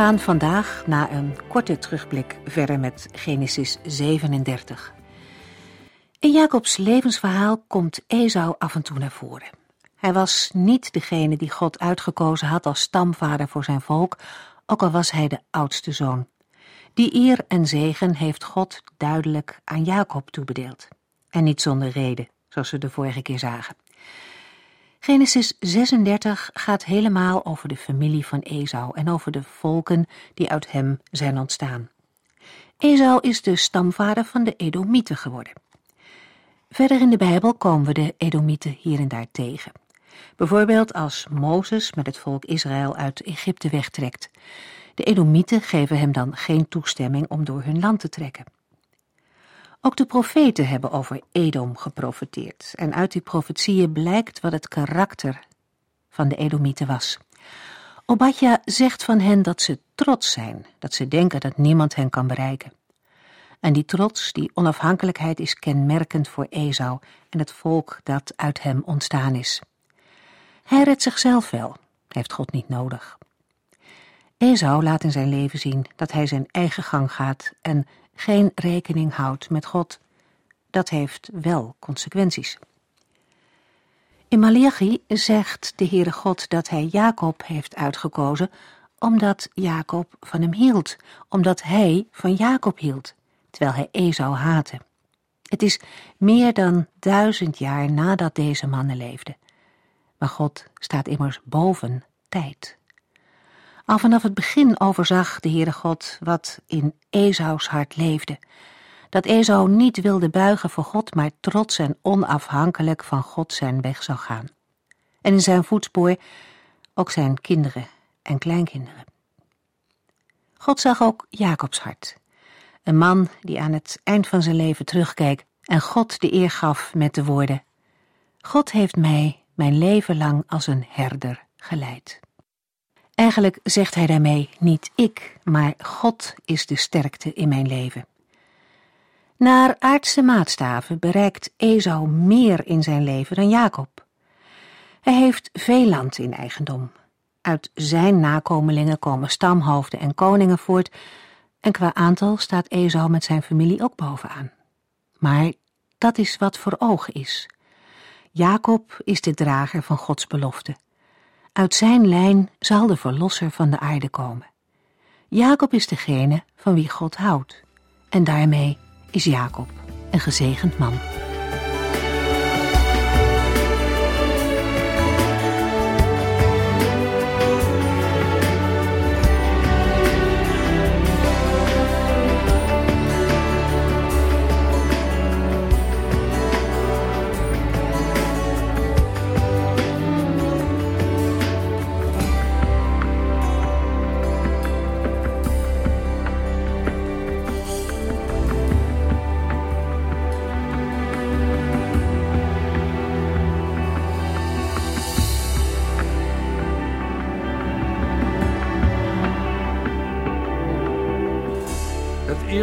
Gaan vandaag na een korte terugblik verder met Genesis 37. In Jacobs levensverhaal komt Esau af en toe naar voren. Hij was niet degene die God uitgekozen had als stamvader voor zijn volk, ook al was hij de oudste zoon. Die eer en zegen heeft God duidelijk aan Jacob toebedeeld. En niet zonder reden, zoals we de vorige keer zagen. Genesis 36 gaat helemaal over de familie van Esau en over de volken die uit hem zijn ontstaan. Esau is de stamvader van de Edomieten geworden. Verder in de Bijbel komen we de Edomieten hier en daar tegen. Bijvoorbeeld als Mozes met het volk Israël uit Egypte wegtrekt. De Edomieten geven hem dan geen toestemming om door hun land te trekken. Ook de profeten hebben over Edom geprofeteerd. En uit die profetieën blijkt wat het karakter van de Edomieten was. Obadja zegt van hen dat ze trots zijn, dat ze denken dat niemand hen kan bereiken. En die trots, die onafhankelijkheid is kenmerkend voor Esau en het volk dat uit hem ontstaan is. Hij redt zichzelf wel, heeft God niet nodig. Esau laat in zijn leven zien dat hij zijn eigen gang gaat en geen rekening houdt met God. Dat heeft wel consequenties. In Malachi zegt de Heere God dat hij Jacob heeft uitgekozen omdat Jacob van hem hield, omdat hij van Jacob hield, terwijl hij Esau haatte. Het is meer dan duizend jaar nadat deze mannen leefden. Maar God staat immers boven tijd. Al vanaf het begin overzag de Heere God wat in Esaus hart leefde. Dat Esau niet wilde buigen voor God, maar trots en onafhankelijk van God zijn weg zou gaan. En in zijn voetspoor ook zijn kinderen en kleinkinderen. God zag ook Jacobs hart. Een man die aan het eind van zijn leven terugkeek en God de eer gaf met de woorden: God heeft mij mijn leven lang als een herder geleid. Eigenlijk zegt hij daarmee niet ik, maar God is de sterkte in mijn leven. Naar aardse maatstaven bereikt Esau meer in zijn leven dan Jacob. Hij heeft veel land in eigendom. Uit zijn nakomelingen komen stamhoofden en koningen voort, en qua aantal staat Esau met zijn familie ook bovenaan. Maar dat is wat voor ogen is. Jacob is de drager van Gods belofte. Uit zijn lijn zal de verlosser van de aarde komen. Jacob is degene van wie God houdt. En daarmee is Jacob een gezegend man.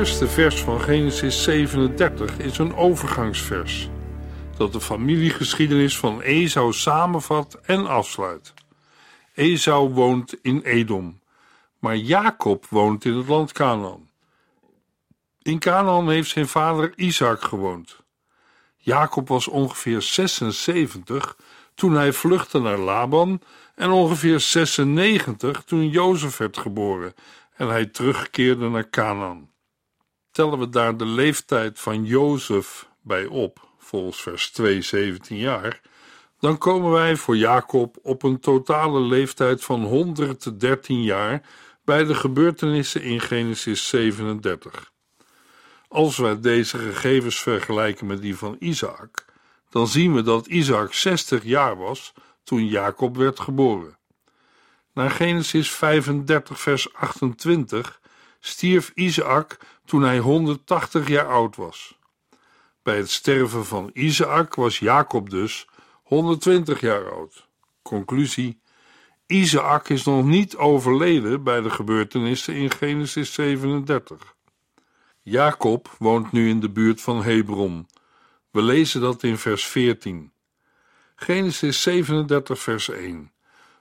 Eerste vers van Genesis 37 is een overgangsvers dat de familiegeschiedenis van Esau samenvat en afsluit. Esau woont in Edom, maar Jacob woont in het land Canaan. In Canaan heeft zijn vader Isaac gewoond. Jacob was ongeveer 76 toen hij vluchtte naar Laban en ongeveer 96 toen Jozef werd geboren en hij terugkeerde naar Canaan tellen we daar de leeftijd van Jozef bij op, volgens vers 2, 17 jaar, dan komen wij voor Jacob op een totale leeftijd van 113 jaar bij de gebeurtenissen in Genesis 37. Als wij deze gegevens vergelijken met die van Isaac, dan zien we dat Isaac 60 jaar was toen Jacob werd geboren. Naar Genesis 35, vers 28 stierf Isaac toen hij 180 jaar oud was. Bij het sterven van Isaac was Jacob dus 120 jaar oud. Conclusie: Isaac is nog niet overleden bij de gebeurtenissen in Genesis 37. Jacob woont nu in de buurt van Hebron. We lezen dat in vers 14. Genesis 37, vers 1.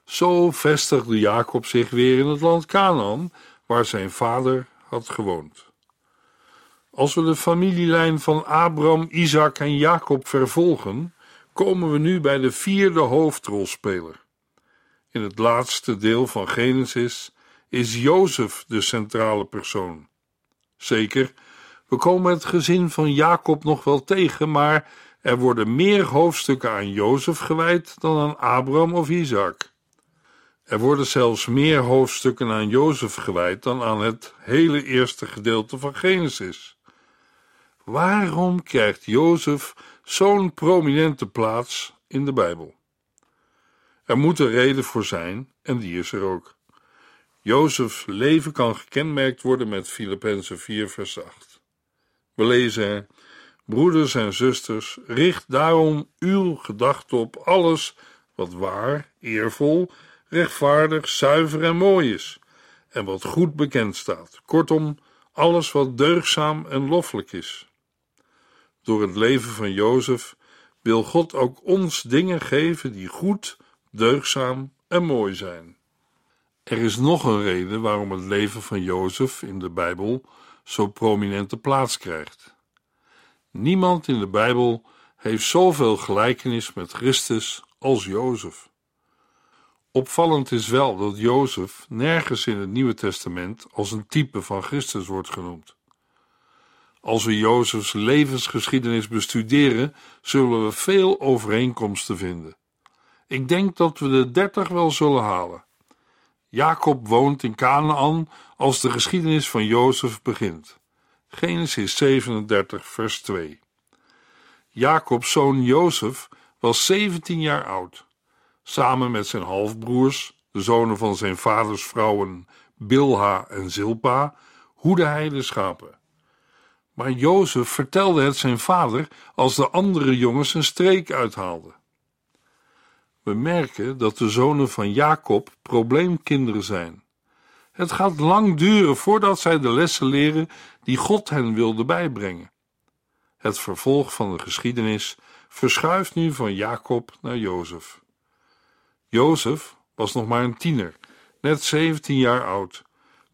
Zo vestigde Jacob zich weer in het land Canaan, waar zijn vader had gewoond. Als we de familielijn van Abraham, Isaac en Jacob vervolgen, komen we nu bij de vierde hoofdrolspeler. In het laatste deel van Genesis is Jozef de centrale persoon. Zeker, we komen het gezin van Jacob nog wel tegen, maar er worden meer hoofdstukken aan Jozef gewijd dan aan Abraham of Isaac. Er worden zelfs meer hoofdstukken aan Jozef gewijd dan aan het hele eerste gedeelte van Genesis. Waarom krijgt Jozef zo'n prominente plaats in de Bijbel? Er moet een reden voor zijn en die is er ook. Jozefs leven kan gekenmerkt worden met Filippenzen 4 vers 8. We lezen Broeders en zusters, richt daarom uw gedachten op alles wat waar, eervol, rechtvaardig, zuiver en mooi is, en wat goed bekend staat. Kortom, alles wat deugzaam en loffelijk is. Door het leven van Jozef wil God ook ons dingen geven die goed, deugzaam en mooi zijn. Er is nog een reden waarom het leven van Jozef in de Bijbel zo prominente plaats krijgt. Niemand in de Bijbel heeft zoveel gelijkenis met Christus als Jozef. Opvallend is wel dat Jozef nergens in het Nieuwe Testament als een type van Christus wordt genoemd. Als we Jozefs levensgeschiedenis bestuderen, zullen we veel overeenkomsten vinden. Ik denk dat we de dertig wel zullen halen. Jacob woont in Canaan als de geschiedenis van Jozef begint. Genesis 37, vers 2. Jacobs zoon Jozef was 17 jaar oud. Samen met zijn halfbroers, de zonen van zijn vaders vrouwen Bilha en Zilpa, hoede hij de schapen. Maar Jozef vertelde het zijn vader als de andere jongens een streek uithaalden. We merken dat de zonen van Jacob probleemkinderen zijn. Het gaat lang duren voordat zij de lessen leren die God hen wilde bijbrengen. Het vervolg van de geschiedenis verschuift nu van Jacob naar Jozef. Jozef was nog maar een tiener, net 17 jaar oud,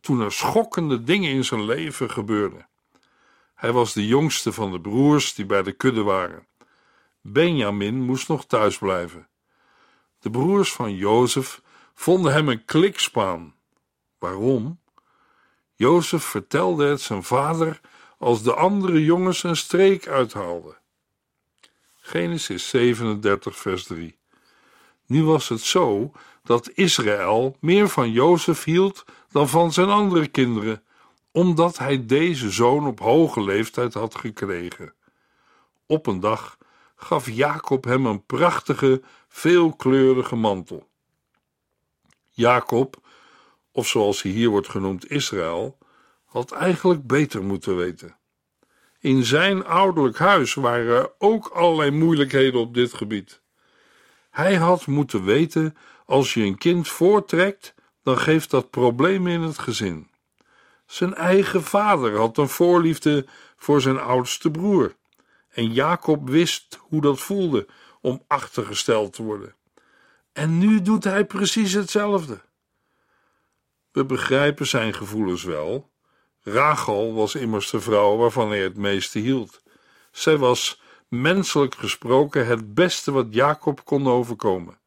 toen er schokkende dingen in zijn leven gebeurden. Hij was de jongste van de broers die bij de kudde waren. Benjamin moest nog thuis blijven. De broers van Jozef vonden hem een klikspaan. Waarom? Jozef vertelde het zijn vader als de andere jongens een streek uithaalden. Genesis 37, vers 3. Nu was het zo dat Israël meer van Jozef hield dan van zijn andere kinderen, omdat hij deze zoon op hoge leeftijd had gekregen. Op een dag gaf Jacob hem een prachtige, veelkleurige mantel. Jacob, of zoals hij hier wordt genoemd Israël, had eigenlijk beter moeten weten. In zijn ouderlijk huis waren ook allerlei moeilijkheden op dit gebied. Hij had moeten weten: als je een kind voortrekt, dan geeft dat problemen in het gezin. Zijn eigen vader had een voorliefde voor zijn oudste broer. En Jacob wist hoe dat voelde om achtergesteld te worden. En nu doet hij precies hetzelfde. We begrijpen zijn gevoelens wel. Rachel was immers de vrouw waarvan hij het meeste hield. Zij was, menselijk gesproken, het beste wat Jacob kon overkomen.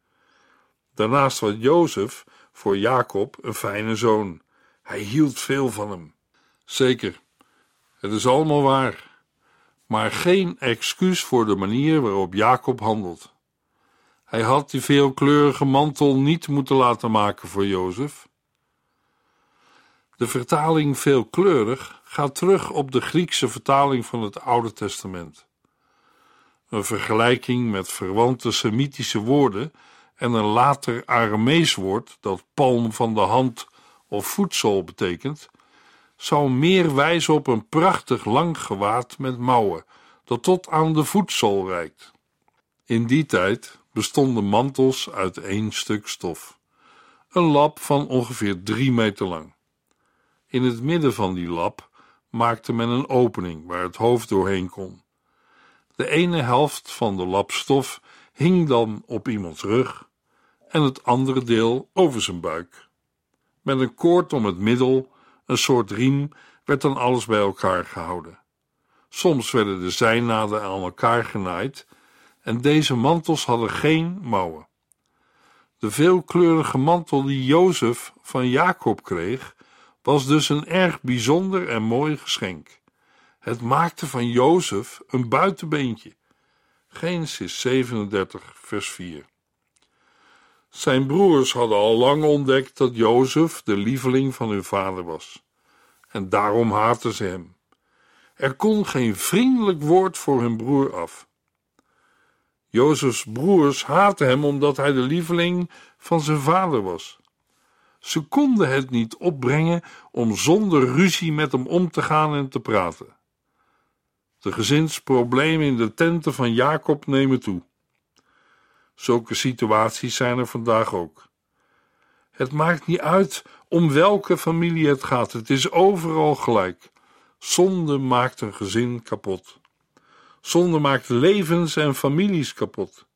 Daarnaast was Jozef voor Jacob een fijne zoon. Hij hield veel van hem. Zeker, het is allemaal waar, maar geen excuus voor de manier waarop Jacob handelt. Hij had die veelkleurige mantel niet moeten laten maken voor Jozef. De vertaling veelkleurig gaat terug op de Griekse vertaling van het Oude Testament. Een vergelijking met verwante Semitische woorden en een later Aramees woord dat palm van de hand of voedsel betekent, zou meer wijzen op een prachtig lang gewaad met mouwen, dat tot aan de voetzool reikt. In die tijd bestonden mantels uit één stuk stof, een lap van ongeveer drie meter lang. In het midden van die lap maakte men een opening waar het hoofd doorheen kon. De ene helft van de lap stof hing dan op iemands rug en het andere deel over zijn buik. Met een koord om het middel, een soort riem, werd dan alles bij elkaar gehouden. Soms werden de zijnaden aan elkaar genaaid en deze mantels hadden geen mouwen. De veelkleurige mantel die Jozef van Jacob kreeg, was dus een erg bijzonder en mooi geschenk. Het maakte van Jozef een buitenbeentje. Genesis 37, vers 4. Zijn broers hadden al lang ontdekt dat Jozef de lieveling van hun vader was. En daarom haatten ze hem. Er kon geen vriendelijk woord voor hun broer af. Jozefs broers haatten hem omdat hij de lieveling van zijn vader was. Ze konden het niet opbrengen om zonder ruzie met hem om te gaan en te praten. De gezinsproblemen in de tenten van Jacob nemen toe. Zulke situaties zijn er vandaag ook. Het maakt niet uit om welke familie het gaat, het is overal gelijk. Zonde maakt een gezin kapot. Zonde maakt levens en families kapot.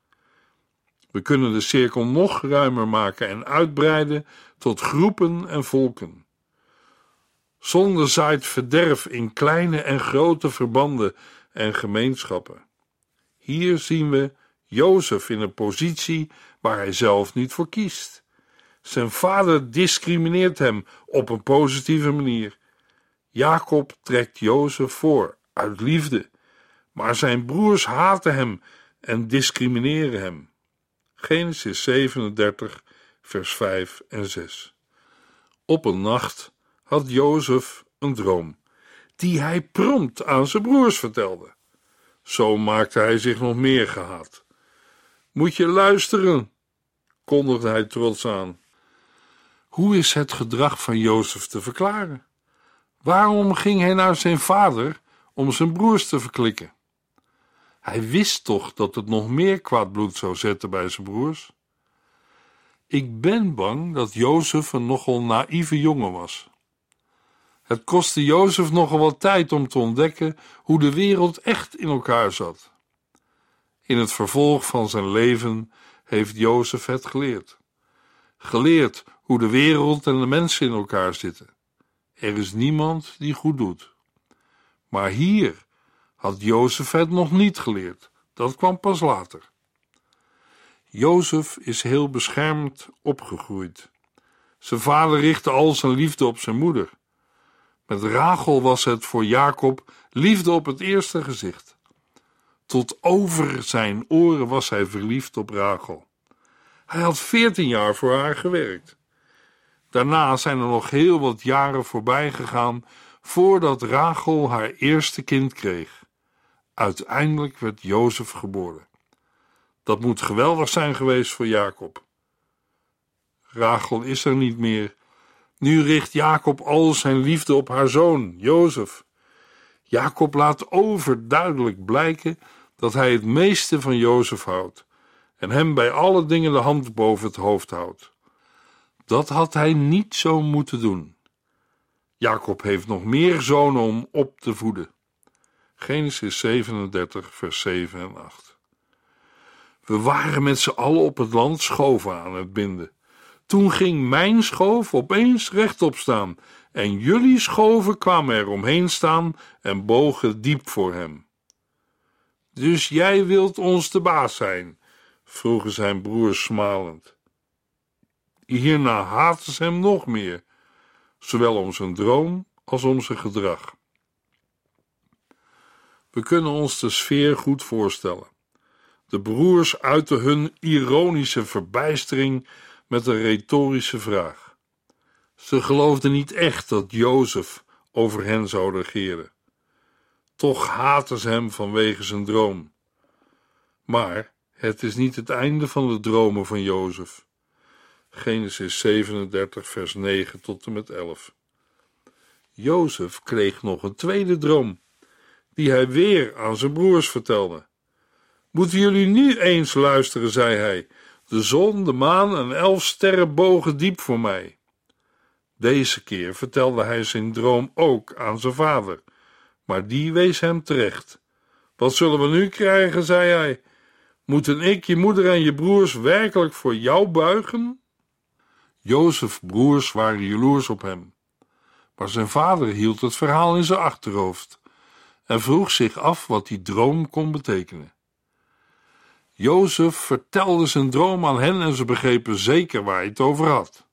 We kunnen de cirkel nog ruimer maken en uitbreiden tot groepen en volken. Zonde zaait verderf in kleine en grote verbanden en gemeenschappen. Hier zien we Jozef in een positie waar hij zelf niet voor kiest. Zijn vader discrimineert hem op een positieve manier. Jacob trekt Jozef voor uit liefde, maar zijn broers haten hem en discrimineren hem. Genesis 37, vers 5 en 6. Op een nacht had Jozef een droom, die hij prompt aan zijn broers vertelde. Zo maakte hij zich nog meer gehaat. Moet je luisteren, kondigde hij trots aan. Hoe is het gedrag van Jozef te verklaren? Waarom ging hij naar zijn vader om zijn broers te verklikken? Hij wist toch dat het nog meer kwaad bloed zou zetten bij zijn broers? Ik ben bang dat Jozef een nogal naïeve jongen was. Het kostte Jozef nogal wat tijd om te ontdekken hoe de wereld echt in elkaar zat. In het vervolg van zijn leven heeft Jozef het geleerd. Geleerd hoe de wereld en de mensen in elkaar zitten. Er is niemand die goed doet. Maar hier had Jozef het nog niet geleerd. Dat kwam pas later. Jozef is heel beschermd opgegroeid. Zijn vader richtte al zijn liefde op zijn moeder. Met Rachel was het voor Jacob liefde op het eerste gezicht. Tot over zijn oren was hij verliefd op Rachel. Hij had veertien jaar voor haar gewerkt. Daarna zijn er nog heel wat jaren voorbij gegaan voordat Rachel haar eerste kind kreeg. Uiteindelijk werd Jozef geboren. Dat moet geweldig zijn geweest voor Jacob. Rachel is er niet meer. Nu richt Jacob al zijn liefde op haar zoon, Jozef. Jacob laat overduidelijk blijken dat hij het meeste van Jozef houdt en hem bij alle dingen de hand boven het hoofd houdt. Dat had hij niet zo moeten doen. Jacob heeft nog meer zonen om op te voeden. Genesis 37, vers 7 en 8. We waren met z'n allen op het land schoven aan het binden. Toen ging mijn schoof opeens rechtop staan en jullie schoven kwamen er omheen staan en bogen diep voor hem. Dus jij wilt ons de baas zijn? vroegen zijn broers smalend. Hierna haatten ze hem nog meer, zowel om zijn droom als om zijn gedrag. We kunnen ons de sfeer goed voorstellen. De broers uiten hun ironische verbijstering met een retorische vraag. Ze geloofden niet echt dat Jozef over hen zou regeren. Toch haten ze hem vanwege zijn droom. Maar het is niet het einde van de dromen van Jozef. Genesis 37, vers 9 tot en met 11. Jozef kreeg nog een tweede droom, die hij weer aan zijn broers vertelde. Moeten jullie nu eens luisteren, zei hij. De zon, de maan en elf sterren bogen diep voor mij. Deze keer vertelde hij zijn droom ook aan zijn vader, maar die wees hem terecht. Wat zullen we nu krijgen, zei hij. Moeten ik, je moeder en je broers werkelijk voor jou buigen? Jozefs broers waren jaloers op hem, maar zijn vader hield het verhaal in zijn achterhoofd en vroeg zich af wat die droom kon betekenen. Jozef vertelde zijn droom aan hen en ze begrepen zeker waar hij het over had.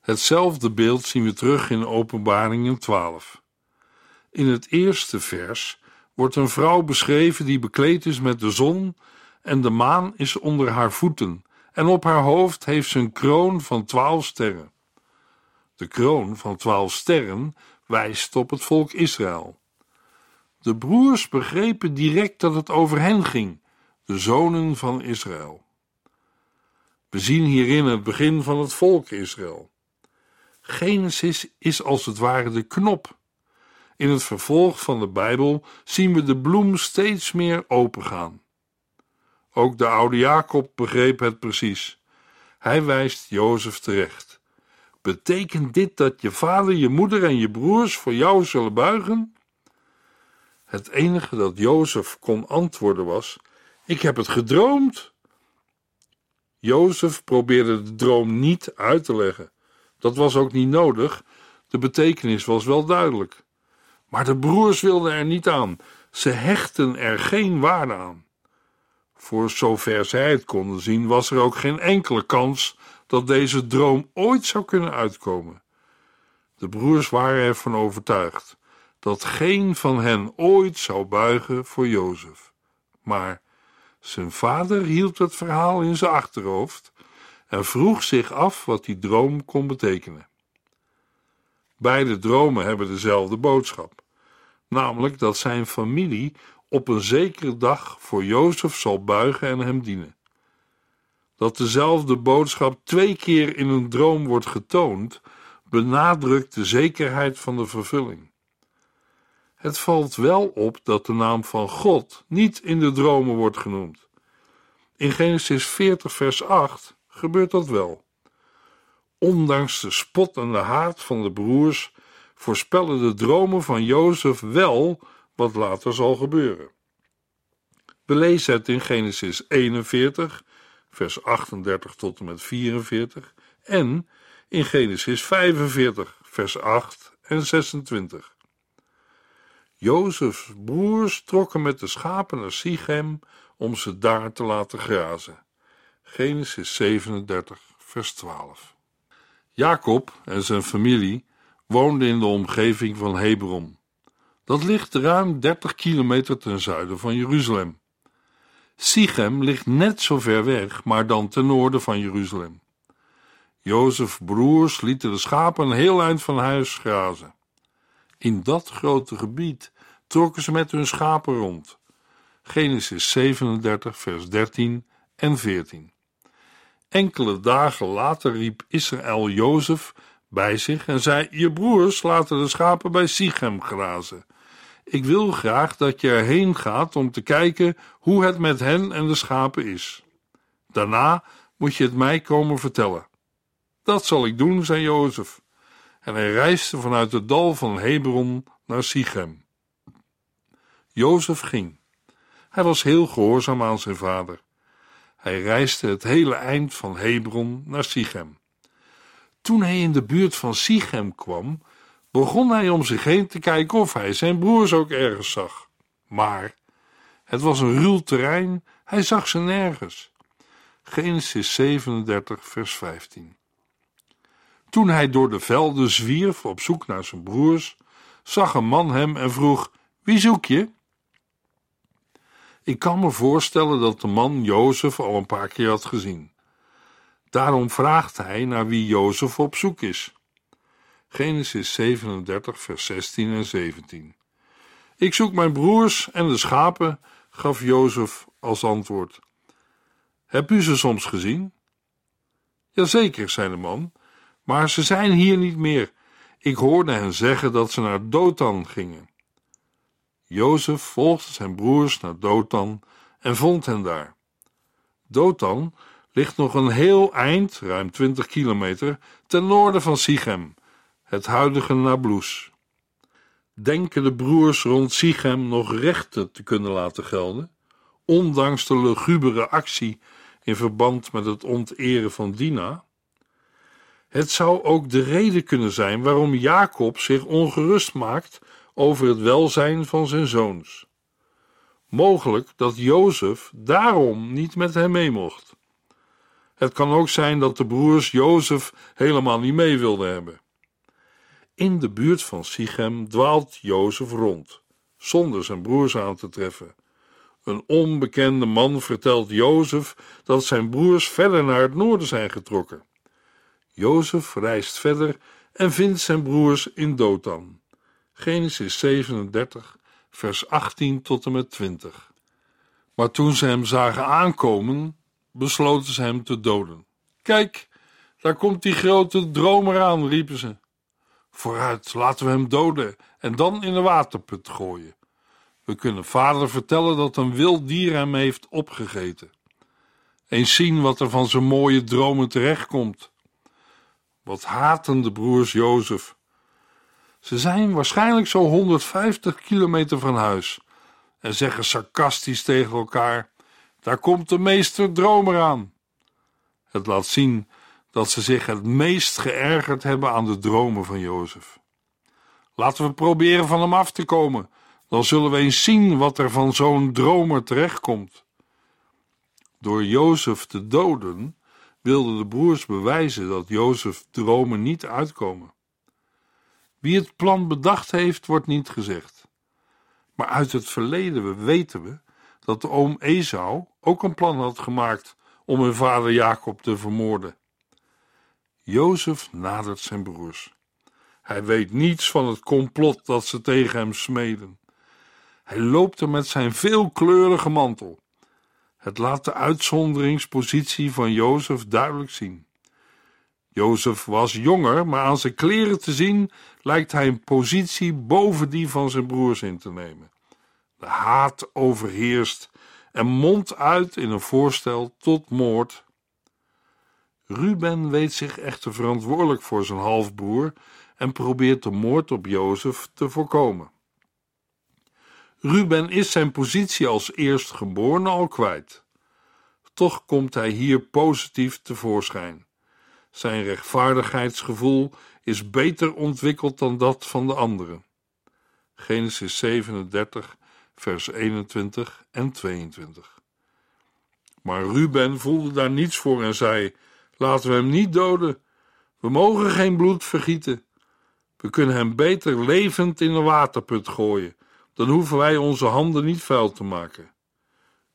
Hetzelfde beeld zien we terug in Openbaringen 12. In het eerste vers wordt een vrouw beschreven die bekleed is met de zon en de maan is onder haar voeten en op haar hoofd heeft ze een kroon van twaalf sterren. De kroon van twaalf sterren wijst op het volk Israël. De broers begrepen direct dat het over hen ging, de zonen van Israël. We zien hierin het begin van het volk Israël. Genesis is als het ware de knop. In het vervolg van de Bijbel zien we de bloem steeds meer opengaan. Ook de oude Jacob begreep het precies. Hij wijst Jozef terecht. Betekent dit dat je vader, je moeder en je broers voor jou zullen buigen? Het enige dat Jozef kon antwoorden was: Ik heb het gedroomd. Jozef probeerde de droom niet uit te leggen. Dat was ook niet nodig, de betekenis was wel duidelijk. Maar de broers wilden er niet aan, ze hechten er geen waarde aan. Voor zover zij het konden zien, was er ook geen enkele kans dat deze droom ooit zou kunnen uitkomen. De broers waren ervan overtuigd dat geen van hen ooit zou buigen voor Jozef. Maar zijn vader hield het verhaal in zijn achterhoofd en vroeg zich af wat die droom kon betekenen. Beide dromen hebben dezelfde boodschap, namelijk dat zijn familie op een zekere dag voor Jozef zal buigen en hem dienen. Dat dezelfde boodschap twee keer in een droom wordt getoond, benadrukt de zekerheid van de vervulling. Het valt wel op dat de naam van God niet in de dromen wordt genoemd. In Genesis 40, vers 8 gebeurt dat wel. Ondanks de spot en de haat van de broers voorspellen de dromen van Jozef wel wat later zal gebeuren. We lezen het in Genesis 41, vers 38 tot en met 44 en in Genesis 45, vers 8 en 26. Jozefs broers trokken met de schapen naar Sichem om ze daar te laten grazen. Genesis 37, vers 12. Jacob en zijn familie woonden in de omgeving van Hebron. Dat ligt ruim 30 kilometer ten zuiden van Jeruzalem. Sichem ligt net zo ver weg, maar dan ten noorden van Jeruzalem. Jozefs broers lieten de schapen een heel eind van huis grazen. In dat grote gebied trokken ze met hun schapen rond. Genesis 37, vers 13 en 14. Enkele dagen later riep Israël Jozef bij zich en zei: Je broers laten de schapen bij Sichem grazen. Ik wil graag dat je erheen gaat om te kijken hoe het met hen en de schapen is. Daarna moet je het mij komen vertellen. Dat zal ik doen, zei Jozef. En hij reisde vanuit het dal van Hebron naar Sichem. Jozef ging. Hij was heel gehoorzaam aan zijn vader. Hij reisde het hele eind van Hebron naar Sichem. Toen hij in de buurt van Sichem kwam, begon hij om zich heen te kijken of hij zijn broers ook ergens zag. Maar het was een ruw terrein, hij zag ze nergens. Genesis 37, vers 15. Toen hij door de velden zwierf op zoek naar zijn broers, zag een man hem en vroeg: Wie zoek je? Ik kan me voorstellen dat de man Jozef al een paar keer had gezien. Daarom vraagt hij naar wie Jozef op zoek is. Genesis 37, vers 16 en 17. Ik zoek mijn broers en de schapen, gaf Jozef als antwoord. Heb u ze soms gezien? Jazeker, zei de man, maar ze zijn hier niet meer. Ik hoorde hen zeggen dat ze naar Dothan gingen. Jozef volgde zijn broers naar Dothan en vond hen daar. Dothan ligt nog een heel eind, ruim 20 kilometer, ten noorden van Sichem, het huidige Nablus. Denken de broers rond Sichem nog rechten te kunnen laten gelden, ondanks de lugubere actie in verband met het onteren van Dina? Het zou ook de reden kunnen zijn waarom Jacob zich ongerust maakt over het welzijn van zijn zoons. Mogelijk dat Jozef daarom niet met hem mee mocht. Het kan ook zijn dat de broers Jozef helemaal niet mee wilden hebben. In de buurt van Sichem dwaalt Jozef rond, zonder zijn broers aan te treffen. Een onbekende man vertelt Jozef dat zijn broers verder naar het noorden zijn getrokken. Jozef reist verder en vindt zijn broers in Dothan. Genesis 37, vers 18 tot en met 20. Maar toen ze hem zagen aankomen, besloten ze hem te doden. Kijk, daar komt die grote dromer aan, riepen ze. Vooruit, laten we hem doden en dan in de waterput gooien. We kunnen vader vertellen dat een wild dier hem heeft opgegeten. Eens zien wat er van zijn mooie dromen terechtkomt. Wat haten de broers Jozef. Ze zijn waarschijnlijk zo 150 kilometer van huis en zeggen sarcastisch tegen elkaar: Daar komt de meester dromer aan. Het laat zien dat ze zich het meest geërgerd hebben aan de dromen van Jozef. Laten we proberen van hem af te komen, dan zullen we eens zien wat er van zo'n dromer terechtkomt. Door Jozef te doden wilden de broers bewijzen dat Jozef dromen niet uitkomen. Wie het plan bedacht heeft, wordt niet gezegd. Maar uit het verleden weten we dat de oom Esau ook een plan had gemaakt om hun vader Jacob te vermoorden. Jozef nadert zijn broers. Hij weet niets van het complot dat ze tegen hem smeden. Hij loopt er met zijn veelkleurige mantel. Het laat de uitzonderingspositie van Jozef duidelijk zien. Jozef was jonger, maar aan zijn kleren te zien lijkt hij een positie boven die van zijn broers in te nemen. De haat overheerst en mondt uit in een voorstel tot moord. Ruben weet zich echter verantwoordelijk voor zijn halfbroer en probeert de moord op Jozef te voorkomen. Ruben is zijn positie als eerstgeborene al kwijt. Toch komt hij hier positief tevoorschijn. Zijn rechtvaardigheidsgevoel is beter ontwikkeld dan dat van de anderen. Genesis 37, vers 21 en 22. Maar Ruben voelde daar niets voor en zei: Laten we hem niet doden. We mogen geen bloed vergieten. We kunnen hem beter levend in een waterput gooien. Dan hoeven wij onze handen niet vuil te maken.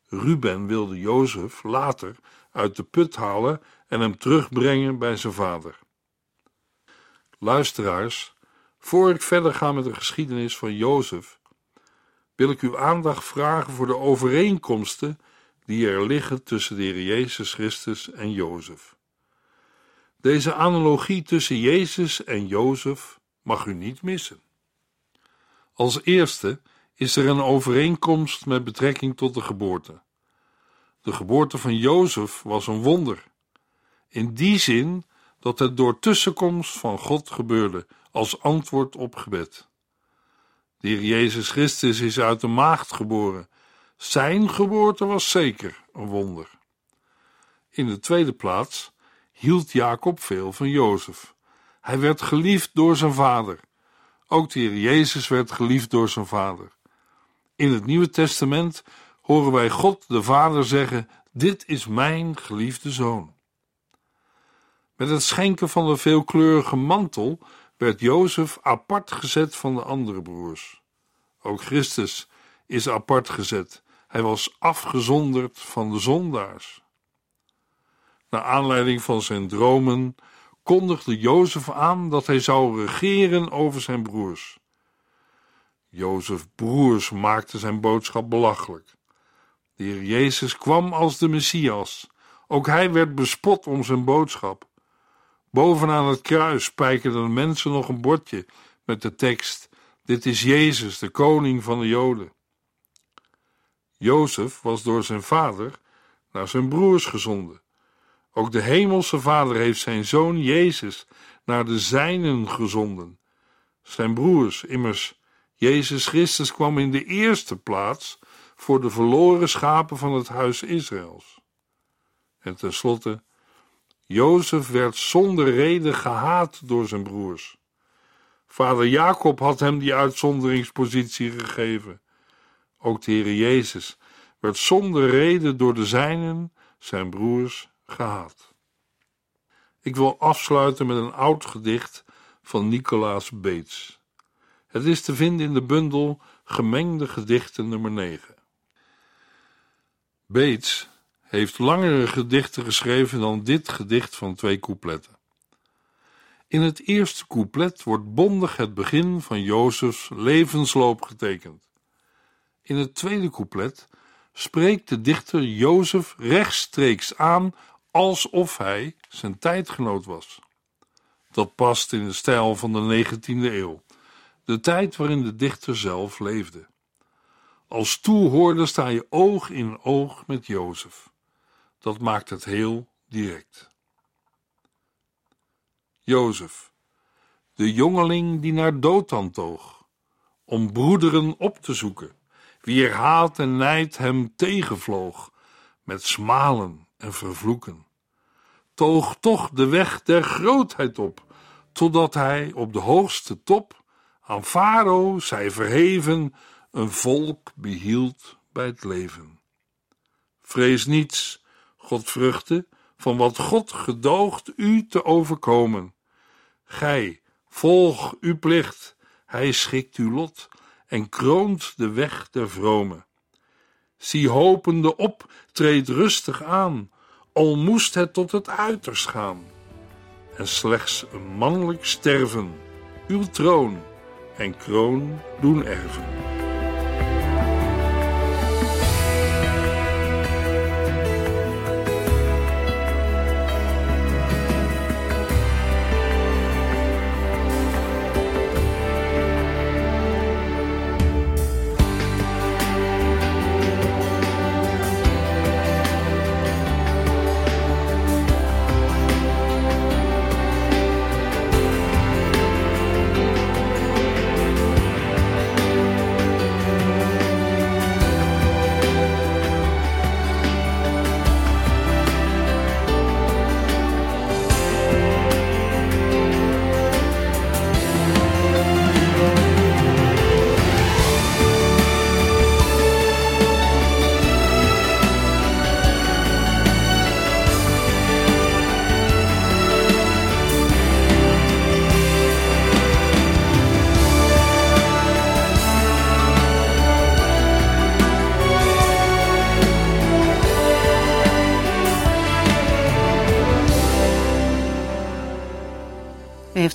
Ruben wilde Jozef later uit de put halen en hem terugbrengen bij zijn vader. Luisteraars, voor ik verder ga met de geschiedenis van Jozef, wil ik uw aandacht vragen voor de overeenkomsten die er liggen tussen de Heer Jezus Christus en Jozef. Deze analogie tussen Jezus en Jozef mag u niet missen. Als eerste is er een overeenkomst met betrekking tot de geboorte. De geboorte van Jozef was een wonder. In die zin dat het door tussenkomst van God gebeurde als antwoord op gebed. De Heer Jezus Christus is uit de maagd geboren. Zijn geboorte was zeker een wonder. In de tweede plaats hield Jacob veel van Jozef. Hij werd geliefd door zijn vader. Ook de Heer Jezus werd geliefd door zijn vader. In het Nieuwe Testament horen wij God de Vader zeggen: Dit is mijn geliefde zoon. Met het schenken van de veelkleurige mantel werd Jozef apart gezet van de andere broers. Ook Christus is apart gezet. Hij was afgezonderd van de zondaars. Naar aanleiding van zijn dromen kondigde Jozef aan dat hij zou regeren over zijn broers. Jozef broers maakten zijn boodschap belachelijk. De Heer Jezus kwam als de Messias. Ook hij werd bespot om zijn boodschap. Bovenaan het kruis spijkerden mensen nog een bordje met de tekst: Dit is Jezus, de koning van de Joden. Jozef was door zijn vader naar zijn broers gezonden. Ook de hemelse vader heeft zijn zoon Jezus naar de zijnen gezonden. Zijn broers, immers, Jezus Christus kwam in de eerste plaats voor de verloren schapen van het huis Israëls. En tenslotte, Jozef werd zonder reden gehaat door zijn broers. Vader Jacob had hem die uitzonderingspositie gegeven. Ook de Heer Jezus werd zonder reden door de zijnen, zijn broers, gehaat. Ik wil afsluiten met een oud gedicht van Nicolaas Beets. Het is te vinden in de bundel Gemengde Gedichten nummer 9. Beets heeft langere gedichten geschreven dan dit gedicht van twee coupletten. In het eerste couplet wordt bondig het begin van Jozefs levensloop getekend. In het tweede couplet spreekt de dichter Jozef rechtstreeks aan alsof hij zijn tijdgenoot was. Dat past in de stijl van de 19e eeuw, de tijd waarin de dichter zelf leefde. Als toehoorder sta je oog in oog met Jozef. Dat maakt het heel direct. Jozef, de jongeling die naar Dothan toog, om broederen op te zoeken wier haat en nijd hem tegenvloog, met smalen en vervloeken, toog toch de weg der grootheid op, totdat hij op de hoogste top aan Farao, zij verheven, een volk behield bij het leven. Vrees niets, Godvruchten, van wat God gedoogt u te overkomen. Gij, volg uw plicht, hij schikt uw lot en kroont de weg der vrome. Zie hopende op, treed rustig aan, al moest het tot het uiterst gaan. En slechts een mannelijk sterven, uw troon en kroon doen erven.